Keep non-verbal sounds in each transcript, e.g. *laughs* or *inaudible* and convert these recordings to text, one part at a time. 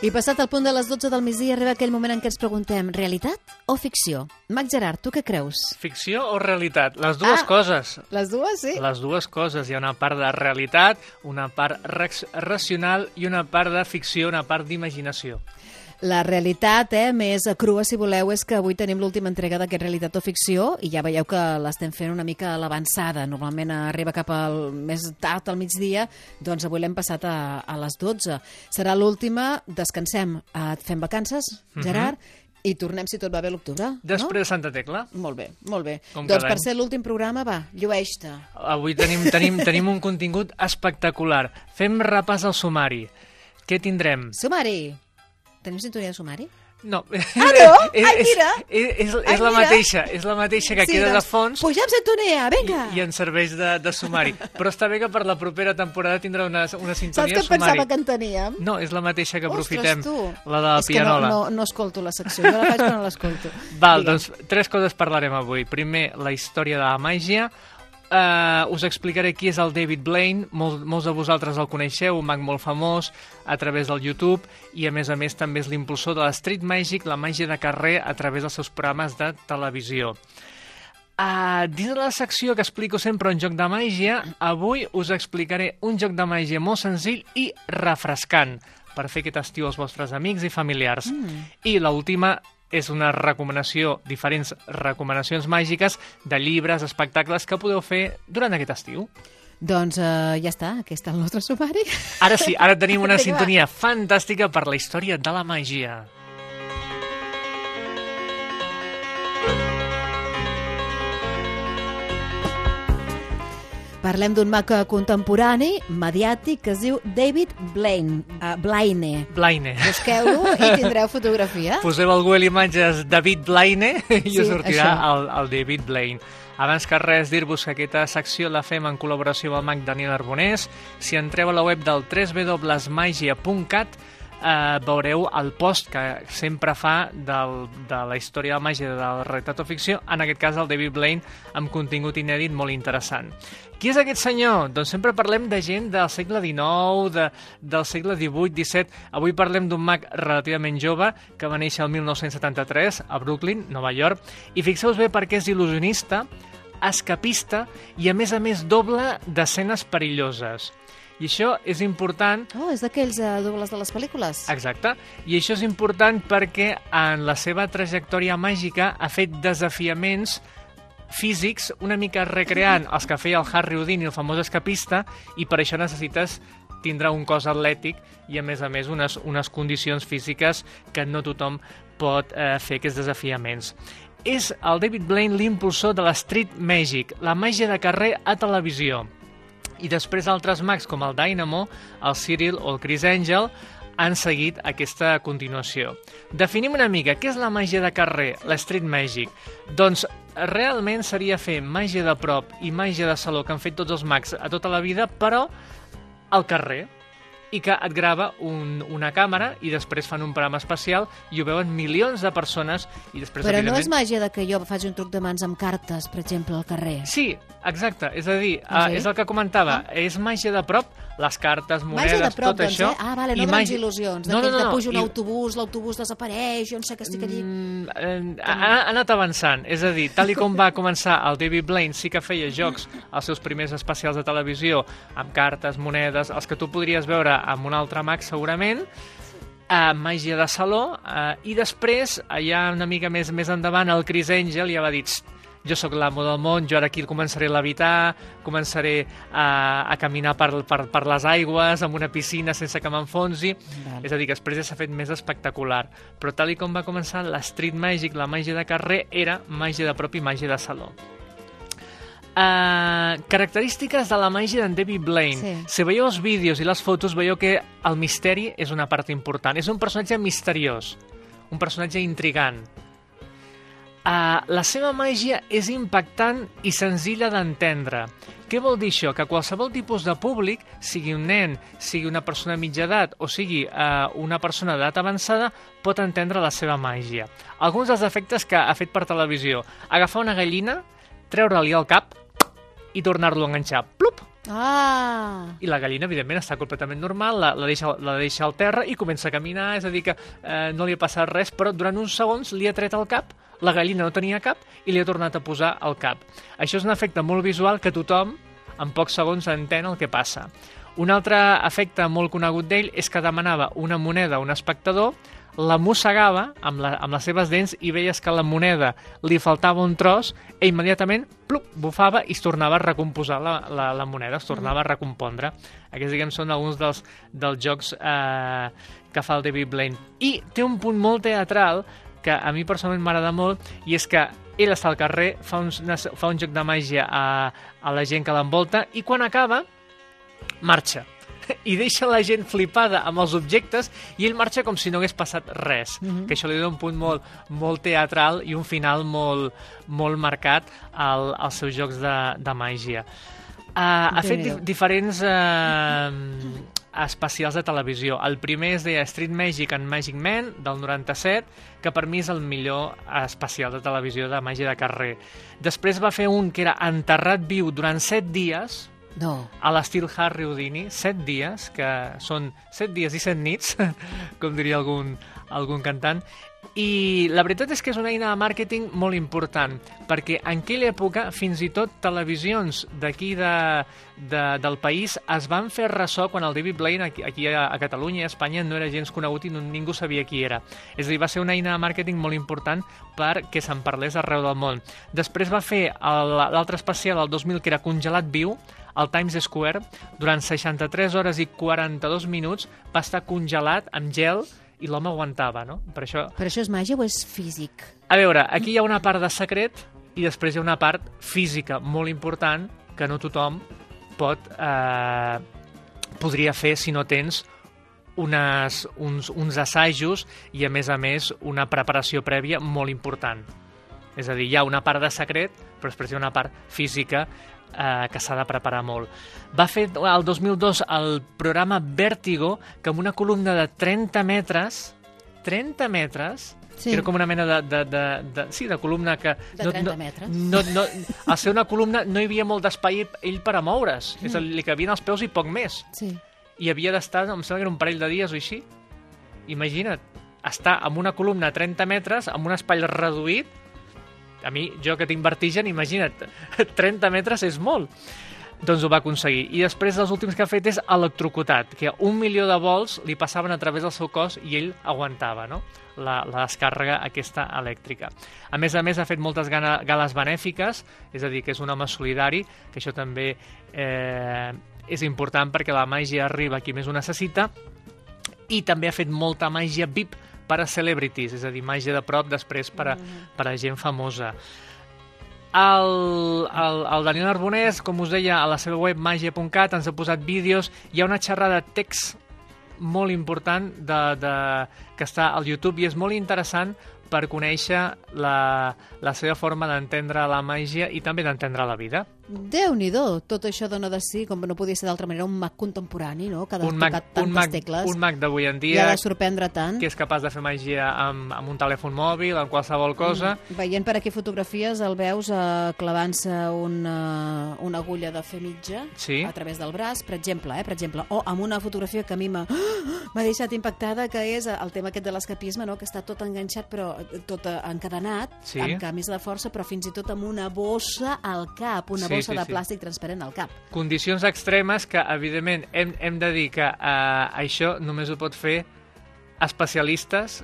I passat el punt de les 12 del migdia arriba aquell moment en què ens preguntem realitat o ficció? Mac Gerard, tu què creus? Ficció o realitat? Les dues Ah. coses. Les dues, sí. Les dues coses. Hi ha una part de realitat, una part rac- racional i una part de ficció, una part d'imaginació. La realitat, eh, més crua, si voleu, és que avui tenim l'última entrega d'aquest Realitat o Ficció i ja veieu que l'estem fent una mica a l'avançada. Normalment arriba cap al més tard al migdia, doncs avui l'hem passat a, a les 12. Serà l'última, descansem, eh, et fem vacances, Gerard, i tornem, si tot va bé, l'octubre. Després de Santa Tecla. No? Molt bé, molt bé. Com doncs per any. ser l'últim programa, va, llueix-te. Avui tenim, tenim, tenim un contingut espectacular. Fem repàs al sumari. Què tindrem? Sumari. Tenim sintonia de sumari? No. Ah, *laughs* no? és, Ai, és, mira. és, és, Ai, és la mira. mateixa, és la mateixa que queda de doncs, fons Pugem sintonia, i, vinga! i ens serveix de, de sumari. Però està bé que per la propera temporada tindrà una, una Saps sintonia què sumari. pensava que en teníem? No, és la mateixa que aprofitem, Ostres, tu. la de la És que no, pianola. no, no escolto la secció, jo la faig però no l'escolto. Val, Digue'm. doncs tres coses parlarem avui. Primer, la història de la màgia. Uh, us explicaré qui és el David Blaine. Mol, molts de vosaltres el coneixeu, un mag molt famós a través del YouTube i, a més a més, també és l'impulsor de la Street Magic, la màgia de carrer, a través dels seus programes de televisió. Uh, dins de la secció que explico sempre un joc de màgia, avui us explicaré un joc de màgia molt senzill i refrescant per fer aquest estiu als vostres amics i familiars. Mm. I l'última és una recomanació, diferents recomanacions màgiques de llibres, espectacles que podeu fer durant aquest estiu. Doncs uh, ja està, aquest és el nostre sumari. Ara sí, ara tenim una sintonia fantàstica per la història de la màgia. Parlem d'un mag contemporani, mediàtic, que es diu David Blaine. Uh, Blaine. Blaine. Busqueu-lo i *laughs* tindreu fotografia. Poseu al Google Imatges David Blaine *laughs* i Sí, us sortirà això. el, el David Blaine. Abans que res, dir-vos que aquesta secció la fem en col·laboració amb el mag Daniel Arbonés. Si entreu a la web del www.magia.cat eh, veureu el post que sempre fa del, de la història de la màgia de la realitat o ficció, en aquest cas el David Blaine, amb contingut inèdit molt interessant. Qui és aquest senyor? Doncs sempre parlem de gent del segle XIX, de, del segle XVIII, XVII. Avui parlem d'un mag relativament jove que va néixer el 1973 a Brooklyn, Nova York, i fixeu-vos bé perquè és il·lusionista, escapista i, a més a més, doble d'escenes perilloses. I això és important Oh, és d'aquells uh, dobles de les pel·lícules. Exacte. I això és important perquè en la seva trajectòria màgica ha fet desafiaments físics una mica recreant els que feia el Harry Houdini, el famós escapista, i per això necessites tindrà un cos atlètic i, a més a més, unes, unes condicions físiques que no tothom pot eh, fer aquests desafiaments. És el David Blaine l'impulsor de la Street Magic, la màgia de carrer a televisió i després altres mags com el Dynamo, el Cyril o el Chris Angel han seguit aquesta continuació. Definim una mica què és la màgia de carrer, la street magic. Doncs realment seria fer màgia de prop i màgia de saló que han fet tots els mags a tota la vida, però al carrer i que et grava un, una càmera i després fan un programa especial i ho veuen milions de persones i després Però no evidentment... és màgia de que jo faci un truc de mans amb cartes, per exemple, al carrer. Sí, exacte. És a dir, Ah, ah, sí? és el que comentava. És màgia de prop, les cartes, monedes, prop, tot doncs, això. eh? Ah, vale, i no grans màgia- il·lusions. No, no, no, no. pujo un i- autobús, l'autobús desapareix, jo no sé que estic allí... Mm, eh, ha, ha anat avançant, és a dir, tal i com va començar el David Blaine, sí que feia jocs als seus primers especials de televisió amb cartes, monedes, els que tu podries veure amb un altre mag segurament, eh, màgia de saló, eh, i després, ja una mica més més endavant, el Chris Angel ja va dir "Tst, jo sóc l'amo del món, jo ara aquí començaré a levitar, començaré a, a caminar per, per, per les aigües, amb una piscina sense que m'enfonsi. Val. És a dir, que després ja s'ha fet més espectacular. Però tal i com va començar, la street magic, la màgia de carrer, era màgia de prop i màgia de saló. Uh, característiques de la màgia d'en David Blaine. Sí. Si veieu els vídeos i les fotos, veieu que el misteri és una part important. És un personatge misteriós, un personatge intrigant. Uh, la seva màgia és impactant i senzilla d'entendre. Què vol dir això? Que qualsevol tipus de públic, sigui un nen, sigui una persona mitja edat o sigui uh, una persona d'edat avançada, pot entendre la seva màgia. Alguns dels efectes que ha fet per televisió. Agafar una gallina, treure-li el cap i tornar-lo a enganxar. Plup! Ah! i la gallina, evidentment, està completament normal, la, la, deixa, la deixa al terra i comença a caminar, és a dir que eh, no li ha passat res, però durant uns segons li ha tret el cap, la gallina no tenia cap i li ha tornat a posar el cap. Això és un efecte molt visual que tothom en pocs segons entén el que passa. Un altre efecte molt conegut d'ell és que demanava una moneda a un espectador, la mossegava amb, la, amb les seves dents i veies que la moneda li faltava un tros i immediatament plup, bufava i es tornava a recomposar la, la, la moneda, es tornava a recompondre. Aquests, diguem, són alguns dels, dels jocs eh, que fa el David Blaine. I té un punt molt teatral que a mi personalment m'agrada molt i és que ell està al carrer, fa, uns, fa un joc de màgia a, a la gent que l'envolta i quan acaba, marxa *laughs* i deixa la gent flipada amb els objectes i ell marxa com si no hagués passat res. Mm -hmm. Que això li dona un punt molt, molt teatral i un final molt, molt marcat al, als seus jocs de, de màgia. Uh, ha fet di diferents uh, especials de televisió. El primer es deia Street Magic and Magic Man, del 97, que per mi és el millor especial de televisió de màgia de carrer. Després va fer un que era Enterrat viu durant 7 dies, no. A l'estil Harry Houdini, set dies, que són set dies i set nits, *laughs* com diria algun, algun cantant, i la veritat és que és una eina de màrqueting molt important, perquè en aquella època fins i tot televisions d'aquí de, de, del país es van fer ressò quan el David Blaine aquí, aquí a, a Catalunya i a Espanya no era gens conegut i no, ningú sabia qui era. És a dir, va ser una eina de màrqueting molt important perquè se'n parlés arreu del món. Després va fer l'altre especial, el 2000, que era Congelat Viu, al Times Square, durant 63 hores i 42 minuts va estar congelat amb gel i l'home aguantava, no? Per això... Per això és màgia o és físic? A veure, aquí hi ha una part de secret i després hi ha una part física molt important que no tothom pot... Eh, podria fer si no tens unes, uns, uns assajos i, a més a més, una preparació prèvia molt important. És a dir, hi ha una part de secret, però després hi ha una part física eh, que s'ha de preparar molt. Va fer el 2002 el programa Vértigo, que amb una columna de 30 metres, 30 metres, Sí. Era com una mena de, de, de, de, sí, de columna que... De 30 no, metres. No, no, al ser una columna no hi havia molt d'espai ell per a moure's. Mm. És a dir, li cabien els peus i poc més. Sí. I havia d'estar, em sembla que era un parell de dies o així. Imagina't, estar amb una columna a 30 metres, amb un espai reduït, a mi, jo que tinc vertigen, imagina't, *laughs* 30 metres és molt. Doncs ho va aconseguir. I després els últims que ha fet és electrocutat, que un milió de vols li passaven a través del seu cos i ell aguantava, no? La, la descàrrega aquesta elèctrica. A més a més, ha fet moltes gales benèfiques, és a dir, que és un home solidari, que això també eh, és important perquè la màgia arriba a qui més ho necessita, i també ha fet molta màgia VIP, per a celebrities, és a dir, màgia de prop després per a, mm. per a gent famosa. El, el, el Daniel Arbonès, com us deia, a la seva web magia.cat ens ha posat vídeos, hi ha una xerrada de text molt important de, de, que està al YouTube i és molt interessant per conèixer la, la seva forma d'entendre la màgia i també d'entendre la vida déu nhi tot això dona de si, com no podia ser d'altra manera, un mag contemporani, no? que ha un mag, tantes un mag, tecles. Un mag d'avui en dia... I ha de sorprendre tant. Que és capaç de fer màgia amb, amb un telèfon mòbil, amb qualsevol cosa. Mm, veient per aquí fotografies, el veus uh, clavant-se una, una agulla de fer mitja sí. a través del braç, per exemple, eh? per exemple, o amb una fotografia que a mi m'ha *gasps* deixat impactada, que és el tema aquest de l'escapisme, no? que està tot enganxat, però tot encadenat, sí. amb camisa de força, però fins i tot amb una bossa al cap, una sí, bossa sí, de sí. plàstic transparent al cap. Condicions extremes que, evidentment, hem, hem de dir que eh, això només ho pot fer especialistes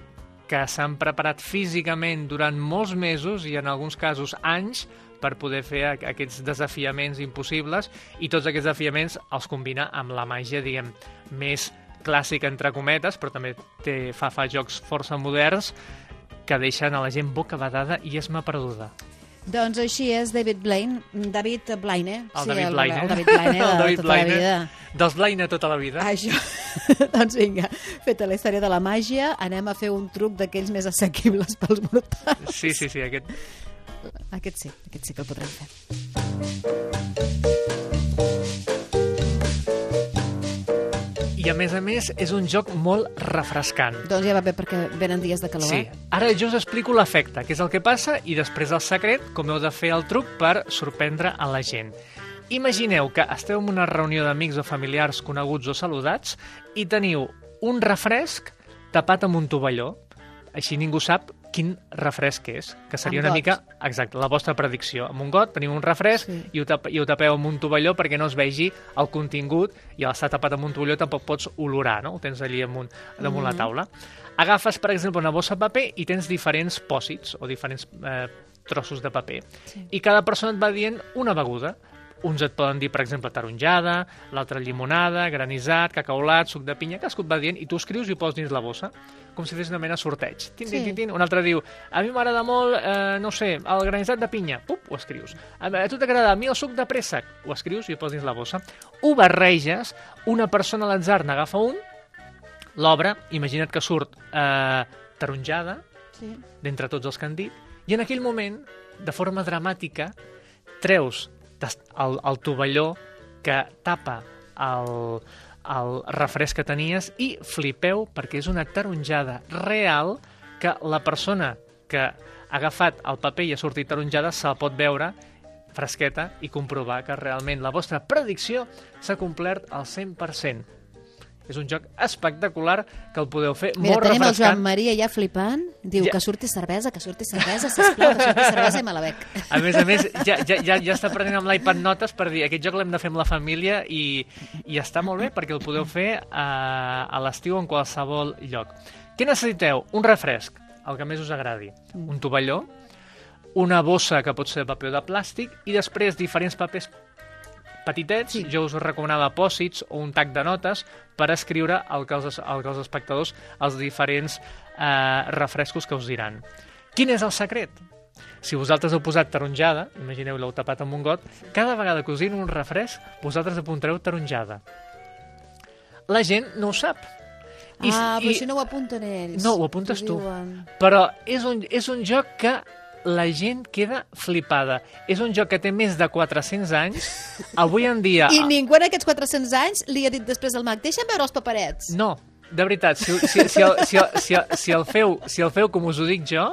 que s'han preparat físicament durant molts mesos i en alguns casos anys per poder fer aquests desafiaments impossibles i tots aquests desafiaments els combina amb la màgia, diguem, més clàssica entre cometes, però també té, fa, fa jocs força moderns que deixen a la gent boca badada i esma perduda. Doncs així és David Blaine, David Blaine, el sí, David Blaine, el David Blaine *laughs* de el David tota Blaine, la vida. Dels Blaine tota la vida. Això. *laughs* doncs vinga, feta la història de la màgia, anem a fer un truc d'aquells més assequibles pels mortals. Sí, sí, sí, aquest... Aquest sí, aquest sí que el podrem fer. I a més a més és un joc molt refrescant. Doncs ja va bé perquè venen dies de calor. Sí. Eh? Ara jo us explico l'efecte, que és el que passa, i després el secret, com heu de fer el truc per sorprendre a la gent. Imagineu que esteu en una reunió d'amics o familiars coneguts o saludats i teniu un refresc tapat amb un tovalló. Així ningú sap quin refresc és, que seria Amb una got. mica, exacte, la vostra predicció. Amb un got teniu un refresc Sí. i, ho tap, i ho tapeu amb un tovalló perquè no es vegi el contingut i al estar tapat amb un tovalló tampoc pots olorar, no? Ho tens allí amunt, damunt Mhm. la taula. Agafes, per exemple, una bossa de paper i tens diferents pòsits o diferents eh, trossos de paper. Sí. I cada persona et va dient una beguda. Uns et poden dir, per exemple, taronjada, l'altre llimonada, granissat, cacaulat, suc de pinya, cadascú et va dient, i tu escrius i ho poses dins la bossa, com si fes una mena sorteig. Tin, Sí. tin, tin. Un altre diu, a mi m'agrada molt, eh, no sé, el granissat de pinya, pup, ho escrius. A, a tu t'agrada, a mi el suc de préssec, ho escrius i ho poses dins la bossa. Ho barreges, una persona a l'atzar n'agafa un, l'obre, imagina't que surt eh, taronjada, Sí. d'entre tots els que han dit, i en aquell moment, de forma dramàtica, treus el, el tovalló que tapa el, el refresc que tenies i flipeu perquè és una taronjada real que la persona que ha agafat el paper i ha sortit taronjada se la pot veure fresqueta i comprovar que realment la vostra predicció s'ha complert al 100%. És un joc espectacular que el podeu fer Mira, molt tenim el refrescant. Joan Maria ja flipant. Diu Ja. que surti cervesa, que surti cervesa, sisplau, que surti cervesa i me la bec. A més a més, ja, ja, ja, ja està prenent amb l'iPad notes per dir aquest joc l'hem de fer amb la família i, i està molt bé perquè el podeu fer a, a l'estiu en qualsevol lloc. Què necessiteu? Un refresc, el que més us agradi. Un tovalló, una bossa que pot ser de paper o de plàstic i després diferents papers petitets, Sí. jo us recomanava pòsits o un tac de notes per escriure el que els, el que els espectadors els diferents eh, refrescos que us diran. Quin és el secret? Si vosaltres heu posat taronjada, imagineu l'heu tapat amb un got, cada vegada que us un refresc, vosaltres apuntareu taronjada. La gent no ho sap. ah, però si no ho apunten ells. No, ho apuntes tu. diuen. Però és un, és un joc que la gent queda flipada. És un joc que té més de 400 anys. Avui en dia... I ningú en aquests 400 anys li ha dit després al mag, deixa'm veure els paperets. No, de veritat, si, si, si, el, si, el, si, el, si, el feu, si el feu com us ho dic jo,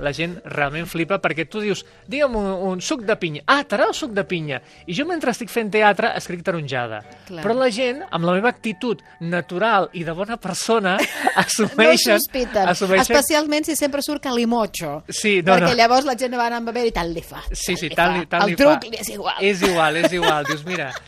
la gent realment flipa perquè tu dius, digue'm un, un suc de pinya. Ah, t'agrada el suc de pinya. I jo mentre estic fent teatre escric taronjada. Clar. Però la gent, amb la meva actitud natural i de bona persona, *laughs* No assumeixen... sospiten, assumeixen especialment si sempre surt calimocho. Sí, no, perquè no. llavors la gent va anar a beber i tal li fa. Sí, sí, li tant, fa. li, tant El li truc fa. li és igual. És igual, és igual. Dius, mira... *laughs*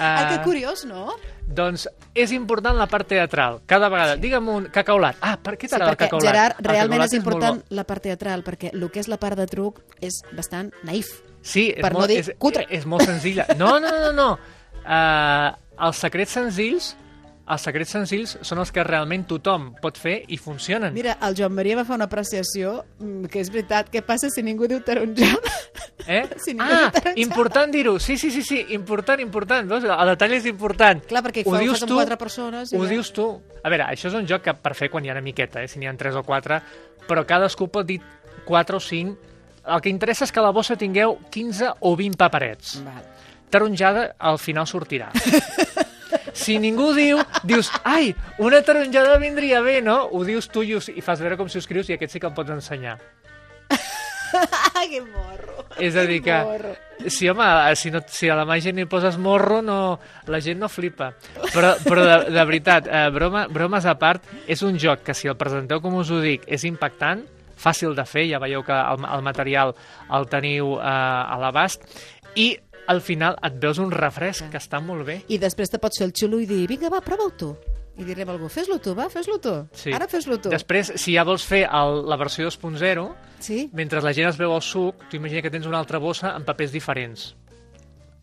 Ah, que Uh, curiós, no? Doncs és important la part teatral. Cada vegada, digue'm un cacaulat. Ah, per què Sí, t'agrada el perquè, cacaulat? Gerard, El realment cacaulat és important bo. la part teatral, perquè el que és la part de truc és bastant naïf. Sí, és Per no molt, dir és, cutre. és molt senzilla. No, no, no, no. Uh, els secrets senzills els secrets senzills són els que realment tothom pot fer i funcionen. Mira, el Joan Maria va fer una apreciació mm, que és veritat. Què passa si ningú diu taronjada? Eh? *laughs* si ningú ah, diu taronjada. important dir-ho. Sí, sí, sí, sí, important, important. Veus? El detall és important. Clar, perquè Ho ho dius tu, quatre persones. i Ho ja. dius tu. A veure, això és un joc que per fer quan hi ha una miqueta, eh? si n'hi ha tres o quatre, però cadascú pot dir quatre o cinc. El que interessa és que a la bossa tingueu 15 o 20 paperets. Val. taronjada al final sortirà. *laughs* Si ningú diu, dius, ai, una taronjada vindria bé, no? Ho dius tu i, ho, i fas veure com si ho escrius i aquest sí que el pots ensenyar. *laughs* Que morro. És a dir que, morro. si, home, si, no, si a la màgia ni poses morro, no, la gent no flipa. Però, però de, de veritat, eh, broma, bromes a part, és un joc que si el presenteu com us ho dic, és impactant, fàcil de fer, ja veieu que el, el material el teniu eh, a l'abast, i al final et veus un refresc que està molt bé. I després te pots fer el xulo i dir, vinga, va, prova-ho tu. I direm a algú, fes-lo tu, va, fes-lo tu. Sí. Ara fes-lo tu. Després, si ja vols fer el, la versió 2.0, Sí? mentre la gent es veu el suc, tu imagina que tens una altra bossa amb papers diferents.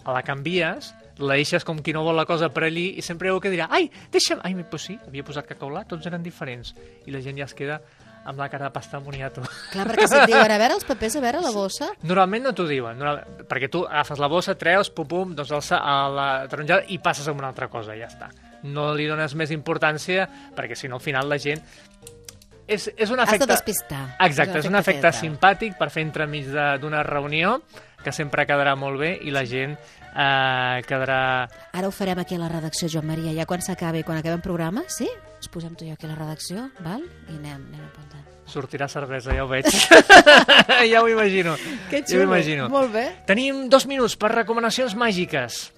A la canvies, la deixes com qui no vol la cosa per allí i sempre hi ha que dirà ai, deixa'm... Ai, pues sí, havia posat cacaulat, tots eren diferents. I la gent ja es queda amb la cara de pasta moniato. Clar, perquè si et diuen, a veure els papers, a veure la bossa... Normalment no t'ho diuen, normal... perquè tu agafes la bossa, treus, pum, pum, doncs alça a la taronjada i passes a una altra cosa, ja està. No li dones més importància, perquè si no al final la gent... És, és un Has efecte... de despistar. Exacte, és un efecte teatral. simpàtic per fer entremig d'una reunió que sempre quedarà molt bé i la gent eh, quedarà... Ara ho farem aquí a la redacció, Joan Maria, ja quan s'acabi, quan acabem programa, sí? Ens posem tu i jo aquí a la redacció, val? I anem, anem apuntant. Sortirà cervesa, ja ho veig. *laughs* ja ho imagino. Que Ja ho imagino. Molt bé. Tenim dos minuts per recomanacions màgiques.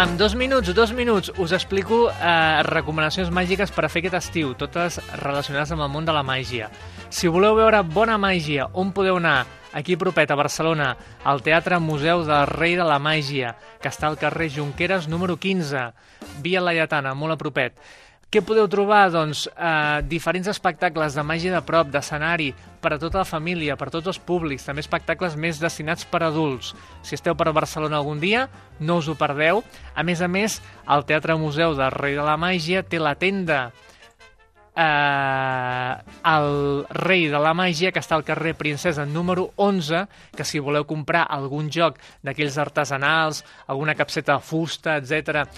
En dos minuts, dos minuts, us explico eh, recomanacions màgiques per a fer aquest estiu, totes relacionades amb el món de la màgia. Si voleu veure bona màgia, on podeu anar? Aquí propet, a Barcelona, al Teatre Museu del Rei de la Màgia, que està al carrer Junqueras número 15, via Laietana, molt a propet. Què podeu trobar? Doncs eh, diferents espectacles de màgia de prop, d'escenari, per a tota la família, per a tots els públics, també espectacles més destinats per a adults. Si esteu per Barcelona algun dia, no us ho perdeu. A més a més, el Teatre Museu del Rei de la Màgia té la tenda eh, el rei de la màgia, que està al carrer Princesa número 11, que si voleu comprar algun joc d'aquells artesanals, alguna capseta de fusta, etc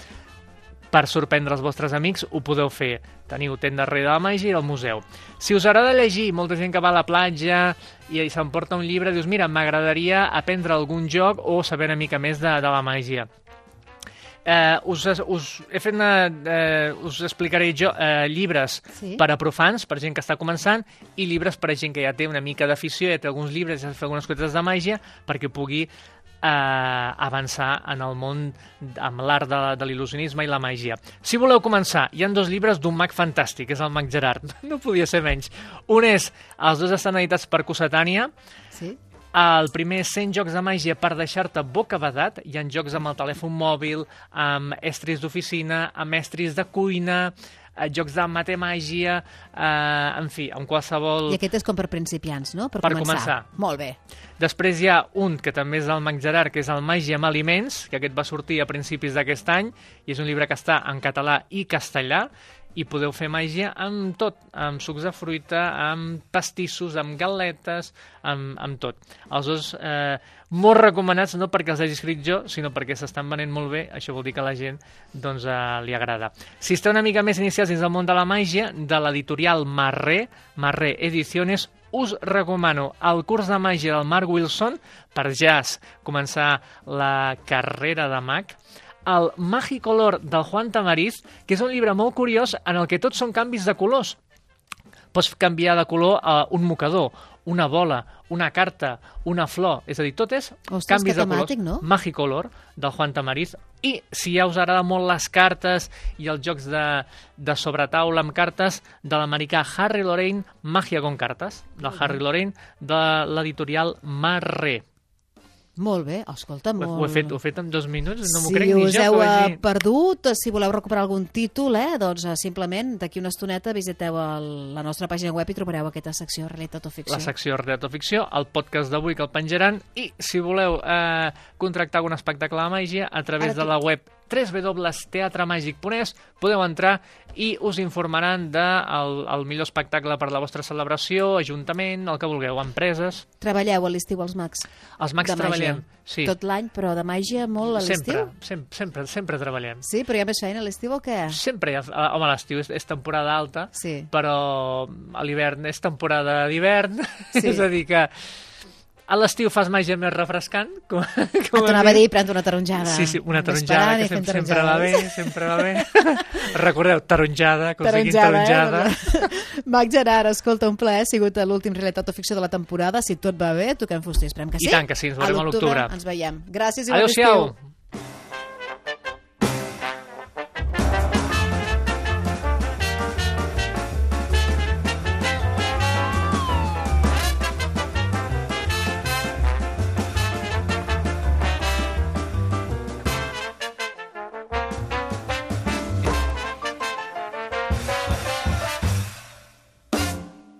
per sorprendre els vostres amics, ho podeu fer. Teniu tenda rei de la màgia i el museu. Si us agrada llegir, molta gent que va a la platja i, i s'emporta un llibre, dius, mira, m'agradaria aprendre algun joc o saber una mica més de, de la màgia. Eh, us, us, he fet una, eh, us explicaré jo eh, llibres Sí. per a profans, per gent que està començant, i llibres per a gent que ja té una mica d'afició, ja té alguns llibres, ja fa algunes coses de màgia, perquè pugui eh, avançar en el món amb l'art de, de l'il·lusionisme i la màgia. Si voleu començar, hi han dos llibres d'un mag fantàstic, és el mag Gerard, *laughs* no podia ser menys. Un és, els dos estan editats per Cossetània, Sí? el primer és 100 jocs de màgia per deixar-te bocabadat. Hi ha jocs amb el telèfon mòbil, amb estris d'oficina, amb estris de cuina, eh, jocs de matemàgia, eh, en fi, amb qualsevol... I aquest és com per principiants, no? Per, Per començar. començar. Molt bé. Després hi ha un que també és del Mag Gerard, que és el Màgia amb aliments, que aquest va sortir a principis d'aquest any, i és un llibre que està en català i castellà, i podeu fer màgia amb tot, amb sucs de fruita, amb pastissos, amb galetes, amb, amb tot. Els dos eh, molt recomanats, no perquè els hagi escrit jo, sinó perquè s'estan venent molt bé, això vol dir que a la gent doncs, eh, li agrada. Si esteu una mica més iniciats dins del món de la màgia, de l'editorial Marré, Marré Ediciones, us recomano el curs de màgia del Mark Wilson per jazz, començar la carrera de mag, el Magicolor del Juan Tamariz, que és un llibre molt curiós en el que tots són canvis de colors. Pots canviar de color a un mocador, una bola, una carta, una flor, és a dir, tot és Ostres, canvis de colors. no? Magicolor, del Juan Tamariz. I si ja us agrada molt les cartes i els jocs de, de sobretaula amb cartes, de l'americà Harry Lorraine, Màgia con cartes, del Harry Lorraine, de l'editorial Marré. Molt bé, escolta, molt... ho, he fet, ho he fet en dos minuts, no m'ho si crec ni us jo. heu que ho eh, hagi... perdut, si voleu recuperar algun títol, eh, doncs eh, simplement d'aquí una estoneta visiteu el, la nostra pàgina web i trobareu aquesta secció Realitat o Ficció. la secció Realitat o Ficció, el podcast d'avui que el penjaran i si voleu eh, contractar algun espectacle de màgia a través Ara de la web www.teatremàgic.es podeu entrar i us informaran del de el millor espectacle per la vostra celebració, ajuntament, el que vulgueu, empreses. Treballeu a l'estiu als mags. Els mags de màgia. treballem, sí. Tot l'any, però de màgia molt a sempre, l'estiu? sempre, sempre, sempre treballem. Sí, però hi ha més feina a l'estiu o què? Sempre, hi ha, eh, home, l'estiu és, és temporada alta, Sí. però a l'hivern és temporada d'hivern, Sí. *laughs* és a dir que a l'estiu fas màgia més refrescant, *laughs* com, com Et anava a dir, pren una taronjada. Sí, sí, una taronjada que i sempre, sempre va bé, sempre va bé. *laughs* Recordeu, taronjada, aconseguint Taronjada, taronjada. eh? *laughs* Mac Gerard, escolta, un plaer, ha sigut l'últim Realitat o Ficció de la temporada. Si tot va bé, toquem fuster, esperem que I sí. tant que sí, ens veurem a l'octubre. Ens veiem. Gràcies i bon Adéu-siau. estiu.